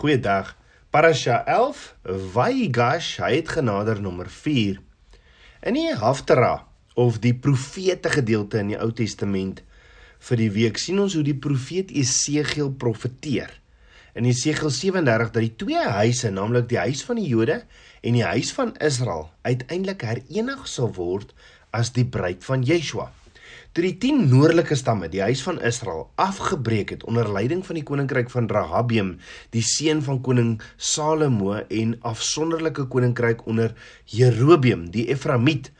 Goeiedag. Parasha 11, Vaigash, hy het genader nommer 4. In die Haftara of die profete gedeelte in die Ou Testament vir die week sien ons hoe die profeet Esegiel profeteer. In Esegiel 37 dat die twee huise, naamlik die huis van die Jode en die huis van Israel, uiteindelik herenig sal word as die bruid van Yeshua. Toe die 10 noordelike stamme, die huis van Israel, afgebreek het onder leiding van die koninkryk van Rahabium, die seun van koning Salomo en afsonderlike koninkryk onder Jerobeam, die Eframiet,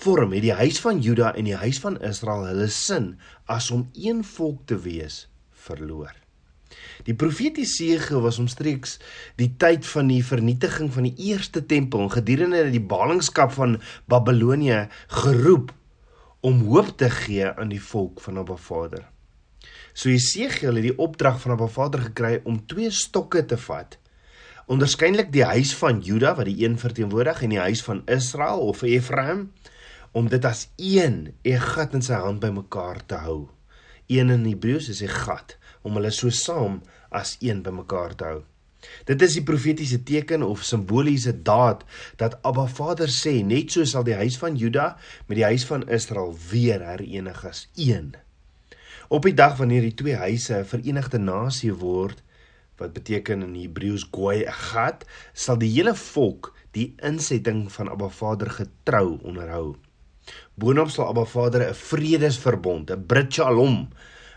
vorm het die huis van Juda en die huis van Israel hulle sin as om een volk te wees verloor. Die profeet Jesegiel was omstreeks die tyd van die vernietiging van die eerste tempel en gedurende die ballingskap van Babelonie geroep om hoop te gee aan die volk van Abba Vader. So Jesegiel het die opdrag van Abba Vader gekry om twee stokke te vat. Onderskynlik die huis van Juda wat die een verteenwoordig en die huis van Israel of Ephraim om dit as een 'n gat in sy hand bymekaar te hou. Een in Hebreëus is 'n gat om hulle so saam as een bymekaar te hou. Dit is die profetiese teken of simboliese daad dat Abba Vader sê net so sal die huis van Juda met die huis van Israel weer herenig as een. Op die dag wanneer die twee huise 'n verenigde nasie word, wat beteken in Hebreëus goy gat, sal die hele volk die insetting van Abba Vader getrou onderhou. Boonop sal Abba Vader 'n vredesverbond, 'n Brit Shalom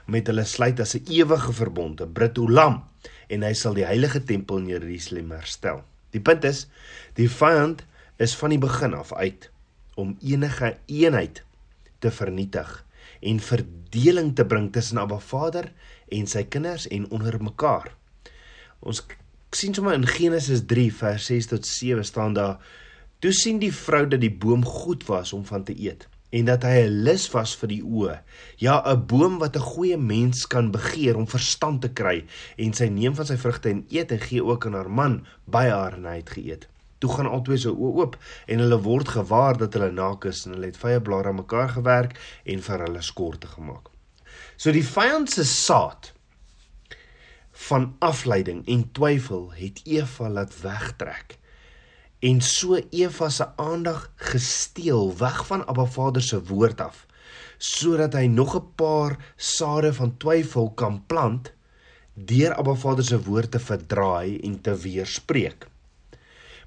met hulle sluit as 'n ewige verbond, 'n Brit Olam en hy sal die heilige tempel in Jerusalem herstel. Die punt is, die vyand is van die begin af uit om enige eenheid te vernietig en verdeling te bring tussen Abba Vader en sy kinders en onder mekaar. Ons sien sommer in Genesis 3 vers 6 tot 7 staan daar: "Toe sien die vrou dat die boom goed was om van te eet." En dat hy 'n lus was vir die oë. Ja, 'n boom wat 'n goeie mens kan begeer om verstand te kry en sy neem van sy vrugte en eet en gee ook aan haar man by haar en hy het geëet. Toe gaan albei se oë oop en hulle word gewaar dat hulle naak is en hulle het vye blare aan mekaar gewerk en vir hulle skorte gemaak. So die vyand se saad van afleiding en twyfel het Eva laat wegtrek en so Eva se aandag gesteel weg van Abba Vader se woord af sodat hy nog 'n paar sade van twyfel kan plant deur Abba Vader se woord te verdraai en te weerspreek.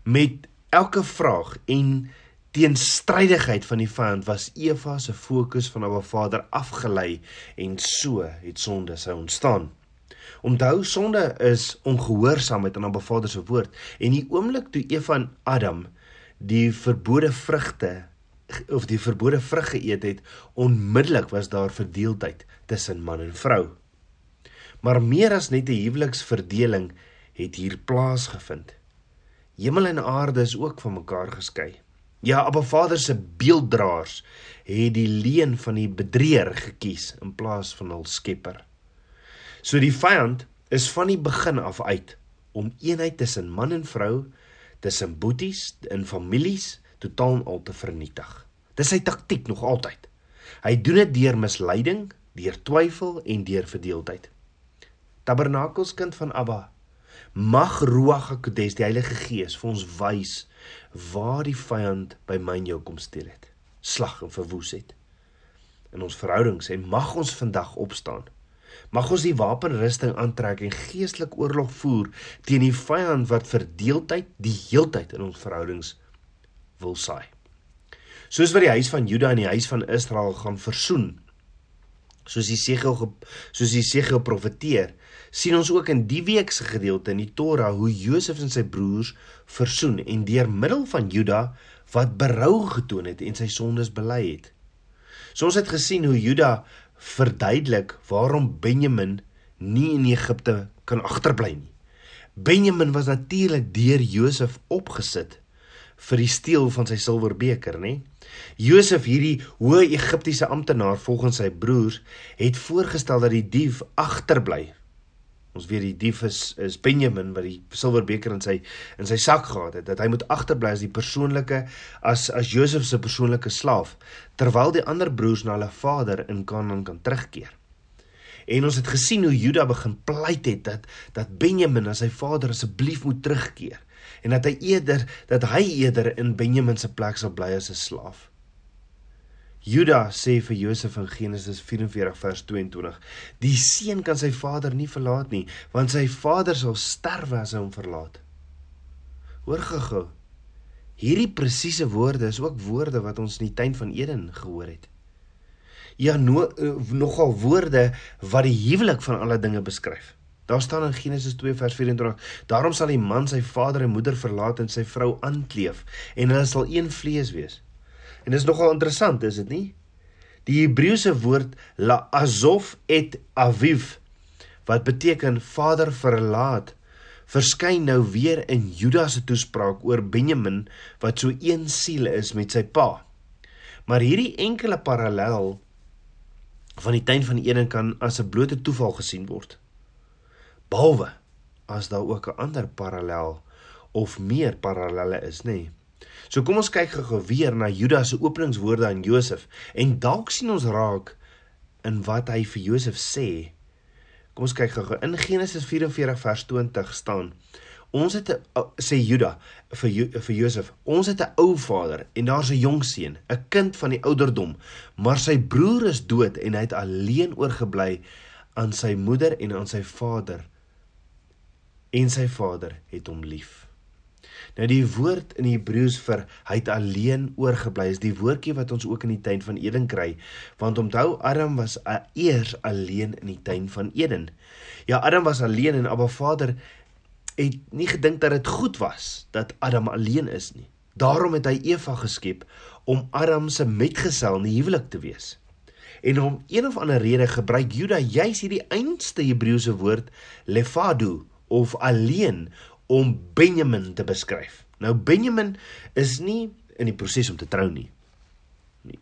Met elke vraag en teenstrydigheid van die vyand was Eva se fokus van Abba Vader afgelei en so het sonde sou ontstaan Onthou sonde is ongehoorsaamheid aan Abba Vader se woord en die oomblik toe Eva en Adam die verbode vrugte of die verbode vrug geëet het, onmiddellik was daar verdeeldheid tussen man en vrou. Maar meer as net 'n huweliksverdeling het hier plaasgevind. Hemel en aarde is ook van mekaar geskei. Ja, Abba Vader se beelddraers het die leuen van die bedrieger gekies in plaas van hul Skepper. So die vyand is van die begin af uit om eenheid tussen man en vrou, tussen boeties, in families totaal al te vernietig. Dis sy taktik nog altyd. Hy doen dit deur misleiding, deur twyfel en deur verdeeldheid. Tabernakels kind van Abba, mag Ruach HaKodes, die Heilige Gees, vir ons wys waar die vyand by my en jou kom steel het, slag en verwoes het in ons verhoudings en mag ons vandag opstaan Mag ons die wapenrusting aantrek en geestelik oorlog voer teen die vyand wat verdeeldheid die heeltyd in ons verhoudings wil saai. Soos wat die huis van Juda en die huis van Israel gaan versoen, soos die Segel soos die Segel profeteer, sien ons ook in die week se gedeelte in die Torah hoe Josef en sy broers versoen en deur middel van Juda wat berou getoon het en sy sondes bely het. So ons het gesien hoe Juda verduidelik waarom Benjamin nie in Egipte kan agterbly nie. Benjamin was natuurlik deur Josef opgesit vir die steel van sy silwerbeker, nê? Josef, hierdie hoë Egiptiese amptenaar volgens sy broers, het voorgestel dat die dief agterbly Ons weet die dief is is Benjamin wat die silwerbeker in sy in sy sak gehad het dat hy moet agterbly as die persoonlike as as Josef se persoonlike slaaf terwyl die ander broers na hulle vader in Kanaan kan terugkeer. En ons het gesien hoe Juda begin pleit het dat dat Benjamin as sy vader asseblief moet terugkeer en dat hy eerder dat hy eerder in Benjamin se plek sal bly as 'n slaaf. Juda sê vir Josef in Genesis 44 vers 22: "Die seun kan sy vader nie verlaat nie, want sy vader sal sterwe as hy hom verlaat." Hoor gou-gou. Hierdie presiese woorde is ook woorde wat ons in die tuin van Eden gehoor het. Ja, no, uh, nogal woorde wat die huwelik van alle dinge beskryf. Daar staan in Genesis 2 vers 24: Daarom sal die man sy vader en moeder verlaat en sy vrou aankleef en hulle sal een vlees wees. En dit is nogal interessant, is dit nie? Die Hebreëse woord la azov et aviv wat beteken vader verlaat verskyn nou weer in Judas se toespraak oor Benjamin wat so een siel is met sy pa. Maar hierdie enkele parallel van die tuin van Eden kan as 'n blote toeval gesien word. Behalwe as daar ook 'n ander parallel of meer parallelle is, nê. Nee. So kom ons kyk gou-gou weer na Judas se openingswoorde aan Josef en dalk sien ons raak in wat hy vir Josef sê Kom ons kyk gou-gou. In Genesis 44 vers 20 staan: Ons het 'n sê Juda vir jo, vir Josef, ons het 'n ou vader en daar's 'n jong seun, 'n kind van die ouderdom, maar sy broer is dood en hy het alleen oorgebly aan sy moeder en aan sy vader. En sy vader het hom lief. Nou die woord in Hebreëus vir hy het alleen oorgebly is die woordjie wat ons ook in die tuin van Eden kry. Want onthou Adam was eers alleen in die tuin van Eden. Ja, Adam was alleen en Abba Vader het nie gedink dat dit goed was dat Adam alleen is nie. Daarom het hy Eva geskep om Adam se metgesel in die huwelik te wees. En om een of ander rede gebruik Juda juis hierdie einste Hebreëse woord lefadu of alleen om Benjamin te beskryf. Nou Benjamin is nie in die proses om te trou nie.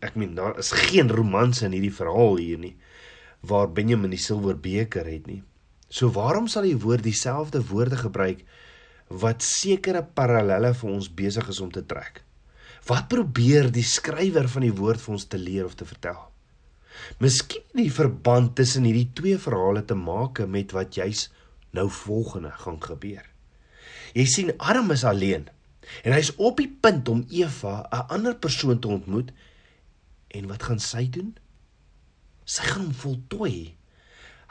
Ek meen daar is geen romanse in hierdie verhaal hier nie waar Benjamin die silwerbeker het nie. So waarom sal die woord dieselfde woorde gebruik wat sekere parallelle vir ons besig is om te trek? Wat probeer die skrywer van die woord vir ons te leer of te vertel? Miskien die verband tussen hierdie twee verhale te maak met wat juis nou volgende gaan gebeur. Jy sien Adam is alleen en hy's op die punt om Eva, 'n ander persoon te ontmoet. En wat gaan sy doen? Sy gaan hom voltooi.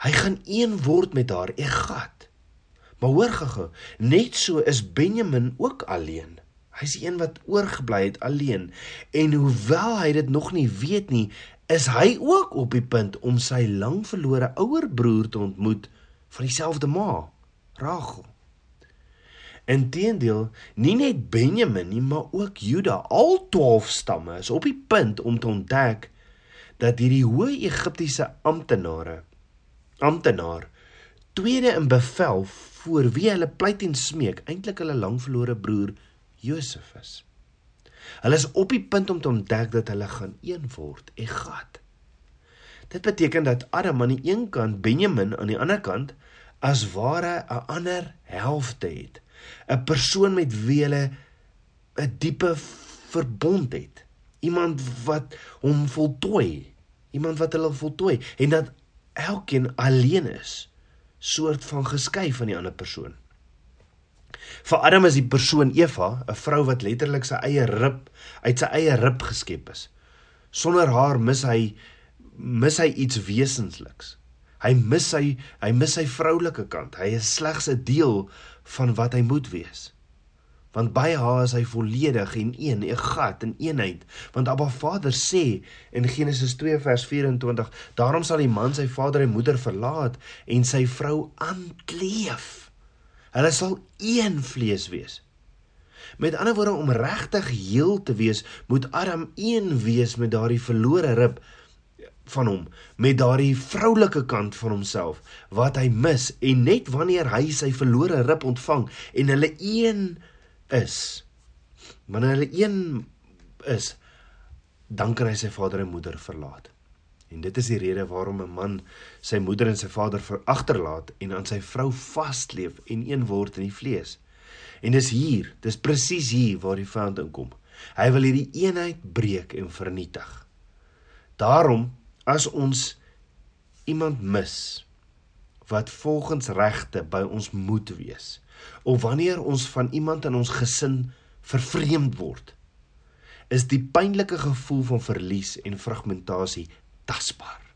Hy gaan een word met haar, Egat. Maar hoor gou, net so is Benjamin ook alleen. Hy's die een wat oorgebly het alleen en hoewel hy dit nog nie weet nie, is hy ook op die punt om sy lang verlore ouer broer te ontmoet van dieselfde ma, Rachel. Inteendeel, nie net Benjamin nie, maar ook Juda, al 12 stamme is op die punt om te ontdek dat hierdie hoë Egiptiese amptenare amptenaar tweede in bevel voor wie hulle pleit en smeek eintlik hulle langverlore broer Josef is. Hulle is op die punt om te ontdek dat hulle gaan een word, Egat. Dit beteken dat Adam aan die een kant, Benjamin aan die ander kant as ware 'n ander helfte het 'n persoon met wie hulle 'n diepe verbond het. Iemand wat hom voltooi, iemand wat hulle voltooi en dat elkeen alleen is, soort van geskei van die ander persoon. Vir Adam is die persoon Eva, 'n vrou wat letterlik sy eie rib uit sy eie rib geskep is. Sonder haar mis hy mis hy iets wesensliks. Hy mis sy hy mis sy vroulike kant. Hy is slegs 'n deel van wat hy moet wees. Want by haar is hy volledig en een, 'n gat en eenheid. Want Abba Vader sê in Genesis 2 vers 24, daarom sal die man sy vader en moeder verlaat en sy vrou aankleef. Hulle sal een vlees wees. Met ander woorde om regtig heel te wees, moet Adam een wees met daardie verlore rib van hom met daardie vroulike kant van homself wat hy mis en net wanneer hy sy verlore rib ontvang en hulle een is wanneer hulle een is dan kan hy sy vader en moeder verlaat. En dit is die rede waarom 'n man sy moeder en sy vader veragterlaat en aan sy vrou vasleef en een word in die vlees. En dis hier dis presies hier waar die vyand inkom. Hy wil hierdie eenheid breek en vernietig. Daarom as ons iemand mis wat volgens regte by ons moet wees of wanneer ons van iemand in ons gesin vervreemd word is die pynlike gevoel van verlies en fragmentasie tasbaar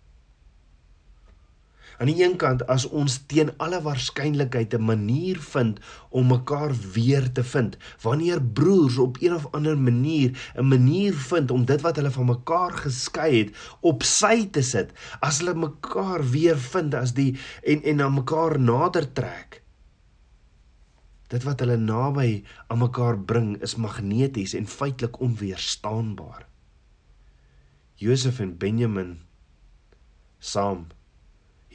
Aan die een kant as ons teen alle waarskynlikheid 'n manier vind om mekaar weer te vind, wanneer broers op een of ander manier 'n manier vind om dit wat hulle van mekaar geskei het op sy te sit, as hulle mekaar weer vind as die en en na mekaar nader trek. Dit wat hulle naby aan mekaar bring is magneties en feitelik onweerstaanbaar. Josef en Benjamin saam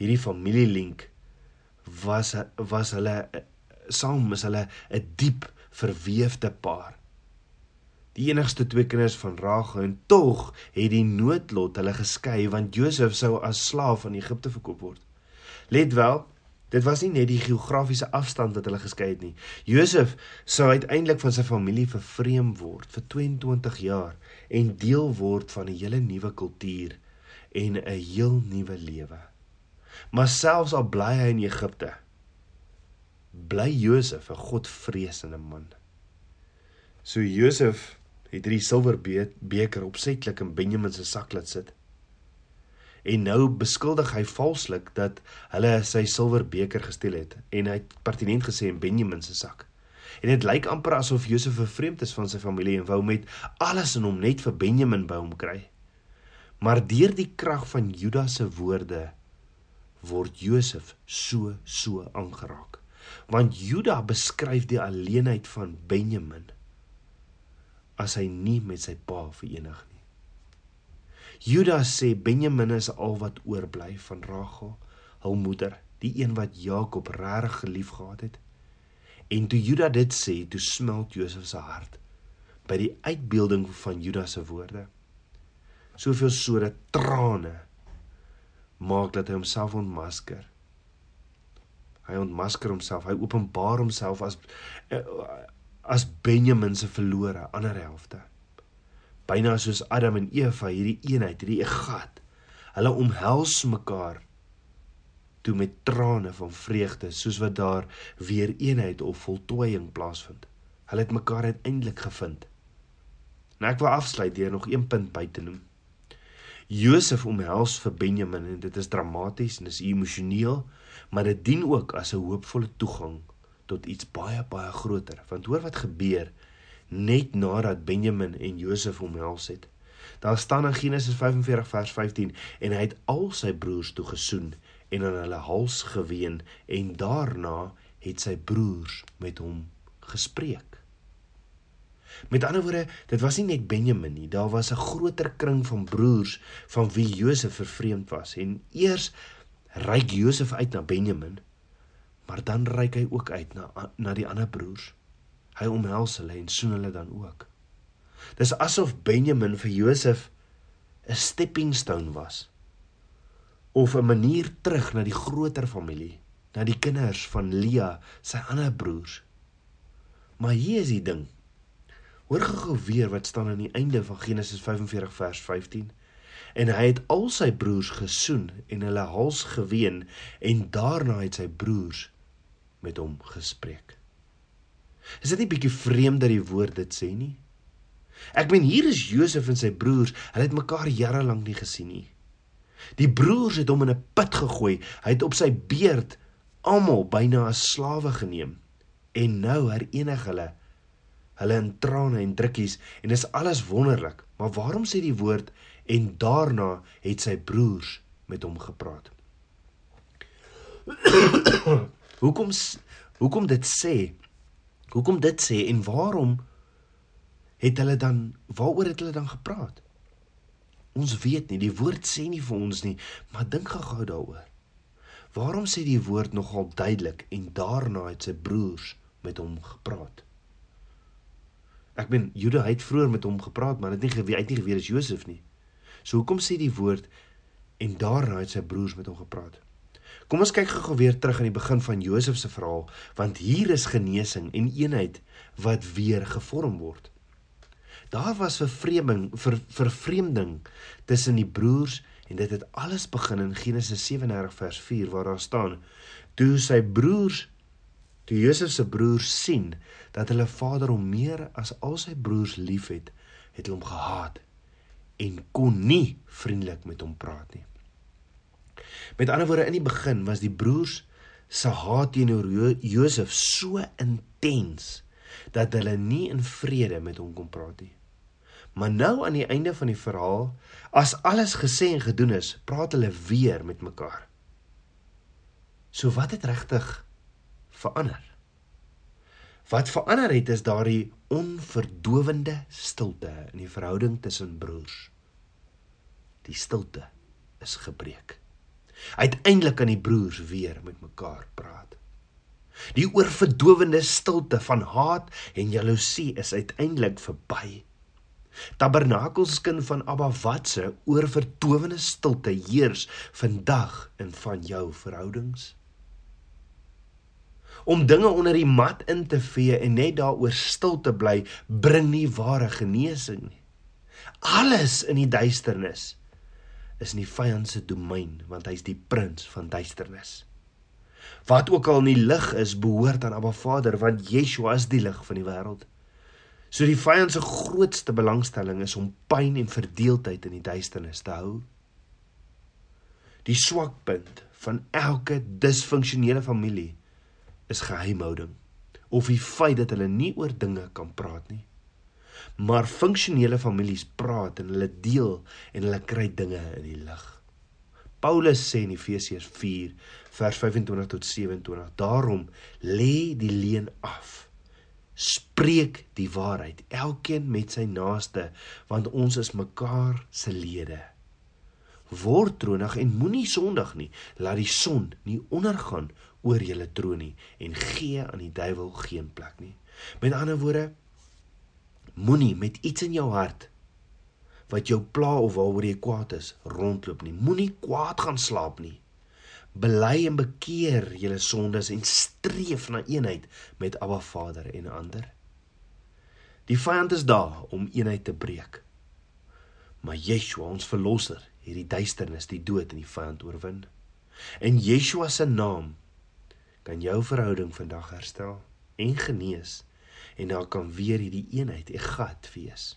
hierdie familielink was was hulle saam is hulle 'n diep verweefde paar. Die enigste twee kinders van Rachel en tog het die noodlot hulle geskei want Josef sou as slaaf aan Egipte verkoop word. Let wel, dit was nie net die geografiese afstand wat hulle geskei het nie. Josef sou uiteindelik van sy familie vervreem word vir 22 jaar en deel word van 'n hele nuwe kultuur en 'n heel nuwe lewe. Maar selfs al bly hy in Egipte, bly Josef 'n Godvreesende man. So Josef het hierdie silverbeker opsetlik in Benjamin se sak laat sit. En nou beskuldig hy valslik dat hulle sy silverbeker gesteel het en hy het pertinent gesê in Benjamin se sak. En dit lyk amper asof Josef vervreemd is van sy familie en wou met alles in hom net vir Benjamin by hom kry. Maar deur die krag van Judas se woorde word Josef so so aangeraak. Want Juda beskryf die alleenheid van Benjamin as hy nie met sy pa verenig nie. Juda sê Benjamin is al wat oorbly van Rachel, hul moeder, die een wat Jakob regtig gelief gehad het. En toe Juda dit sê, toe smelt Josef se hart by die uitbeelding van Juda se woorde. Soveel soorte trane maak dat hy homself ontmasker. Hy ontmasker homself, hy openbaar homself as eh, as Benjamin se verlore ander helfte. Byna soos Adam en Eva hierdie eenheid, hierdie gat. Hulle omhels mekaar toe met trane van vreugde soos wat daar weer eenheid of voltooiing plaasvind. Hulle het mekaar uiteindelik gevind. Nou ek wil afsluit deur nog een punt by te noem. Josef omhels vir Benjamin en dit is dramaties en dis emosioneel, maar dit dien ook as 'n hoopvolle toegang tot iets baie baie groter. Want hoor wat gebeur net nadat Benjamin en Josef omhels het. Daar staan in Genesis 45 vers 15 en hy het al sy broers toe gesoen en aan hulle hals geween en daarna het sy broers met hom gespreek. Met ander woorde, dit was nie net Benjamin nie, daar was 'n groter kring van broers van wie Josef vervreemd was. En eers reik Josef uit na Benjamin, maar dan reik hy ook uit na na die ander broers. Hy omhels hulle en soen hulle dan ook. Dis asof Benjamin vir Josef 'n stepping stone was of 'n manier terug na die groter familie, na die kinders van Lia, sy ander broers. Maar hier is die ding. Hoor gou weer wat staan aan die einde van Genesis 45 vers 15. En hy het al sy broers gesoen en hulle hals geween en daarna het sy broers met hom gespreek. Is dit nie bietjie vreemd dat die woord dit sê nie? Ek meen hier is Josef en sy broers, hulle het mekaar jare lank nie gesien nie. Die broers het hom in 'n put gegooi. Hy het op sy beerd almal byna as slawe geneem. En nou herenig hulle hulle in trane en drukkies en dis alles wonderlik. Maar waarom sê die woord en daarna het sy broers met hom gepraat? hoekom hoekom dit sê? Hoekom dit sê en waarom het hulle dan waaroor het hulle dan gepraat? Ons weet nie, die woord sê nie vir ons nie, maar dink gou daaroor. Waarom sê die woord nogal duidelik en daarna het sy broers met hom gepraat? Ek meen Juda het vroeër met hom gepraat, maar het nie geweet uit nie geweet is Josef nie. So hoekom sê die woord en daarna het sy broers met hom gepraat? Kom ons kyk gou weer terug aan die begin van Josef se verhaal, want hier is genesing en eenheid wat weer gevorm word. Daar was vervreemding, ver, vervreemding tussen die broers en dit het alles begin in Genesis 37 vers 4 waar daar staan: Toe sy broers toe Josef se broers sien dat hulle vader hom meer as al sy broers liefhet, het hulle hom gehaat en kon nie vriendelik met hom praat nie. Met ander woorde in die begin was die broers se haat teenoor Josef so intens dat hulle nie in vrede met hom kon praat nie. Maar nou aan die einde van die verhaal, as alles gesê en gedoen is, praat hulle weer met mekaar. So wat het regtig verander? Wat verander het is daardie onverdowende stilte in die verhouding tussen broers. Die stilte is gebreek. Uiteindelik kan die broers weer met mekaar praat. Die oorverdowende stilte van haat en jaloesie is uiteindelik verby. Tabernakelskind van Abba watse oorverdowende stilte heers vandag in van jou verhoudings. Om dinge onder die mat in te vee en net daaroor stil te bly, bring nie ware genesing nie. Alles in die duisternis is in die vyand se domein want hy's die prins van duisternis. Wat ook al in die lig is, behoort aan Abba Vader want Yeshua is die lig van die wêreld. So die vyand se grootste belangstelling is om pyn en verdeeldheid in die duisternis te hou. Die swakpunt van elke disfunksionele familie is geheimhouding of die feit dat hulle nie oor dinge kan praat nie. Maar funksionele families praat en hulle deel en hulle kry dinge in die lig. Paulus sê in Efesiërs 4 vers 25 tot 27: Daarom lê die leuen af. Spreek die waarheid, elkeen met sy naaste, want ons is mekaar se lede. Word tronig en moenie sondig nie. Laat die son nie ondergaan oor julle troon nie en gee aan die duiwel geen plek nie. Met ander woorde, Moenie met iets in jou hart wat jou pla of waaroor jy kwaad is rondloop nie. Moenie kwaad gaan slaap nie. Bely en bekeer julle sondes en streef na eenheid met Abba Vader en ander. Die vyand is daar om eenheid te breek. Maar Yeshua, ons verlosser, het die duisternis, die dood en die vyand oorwin. In Yeshua se naam kan jou verhouding vandag herstel en genees en daar kan weer hierdie eenheid egat wees.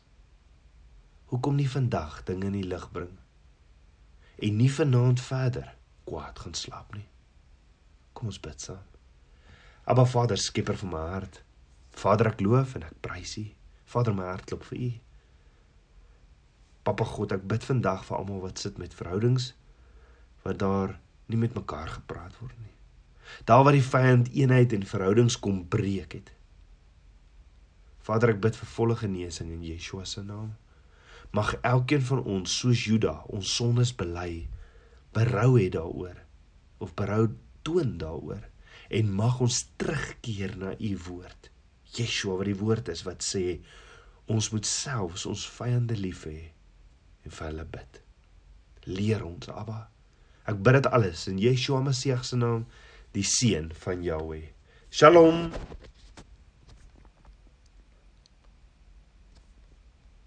Hoekom nie vandag dinge in die lig bring en nie vanaand verder kwaad gaan slaap nie. Kom ons bid saam. Aba Vader, skieper van my hart. Vader, ek loof en ek prys U. Vader, my hart klop vir U. Papa God, ek bid vandag vir almal wat sit met verhoudings wat daar nie met mekaar gepraat word nie. Daar waar die vyand eenheid en verhoudings kom breek het. Vader, ek bid vir volle genesing in Yeshua se naam. Mag elkeen van ons soos Juda ons sondes bely, berou het daaroor of berou toon daaroor en mag ons terugkeer na u woord. Yeshua wat die woord is wat sê ons moet selfs ons vyande lief hê en vir hulle bid. Leer ons, Abba. Ek bid dit alles in Yeshua Messie se naam, die seun van Jahweh. Shalom.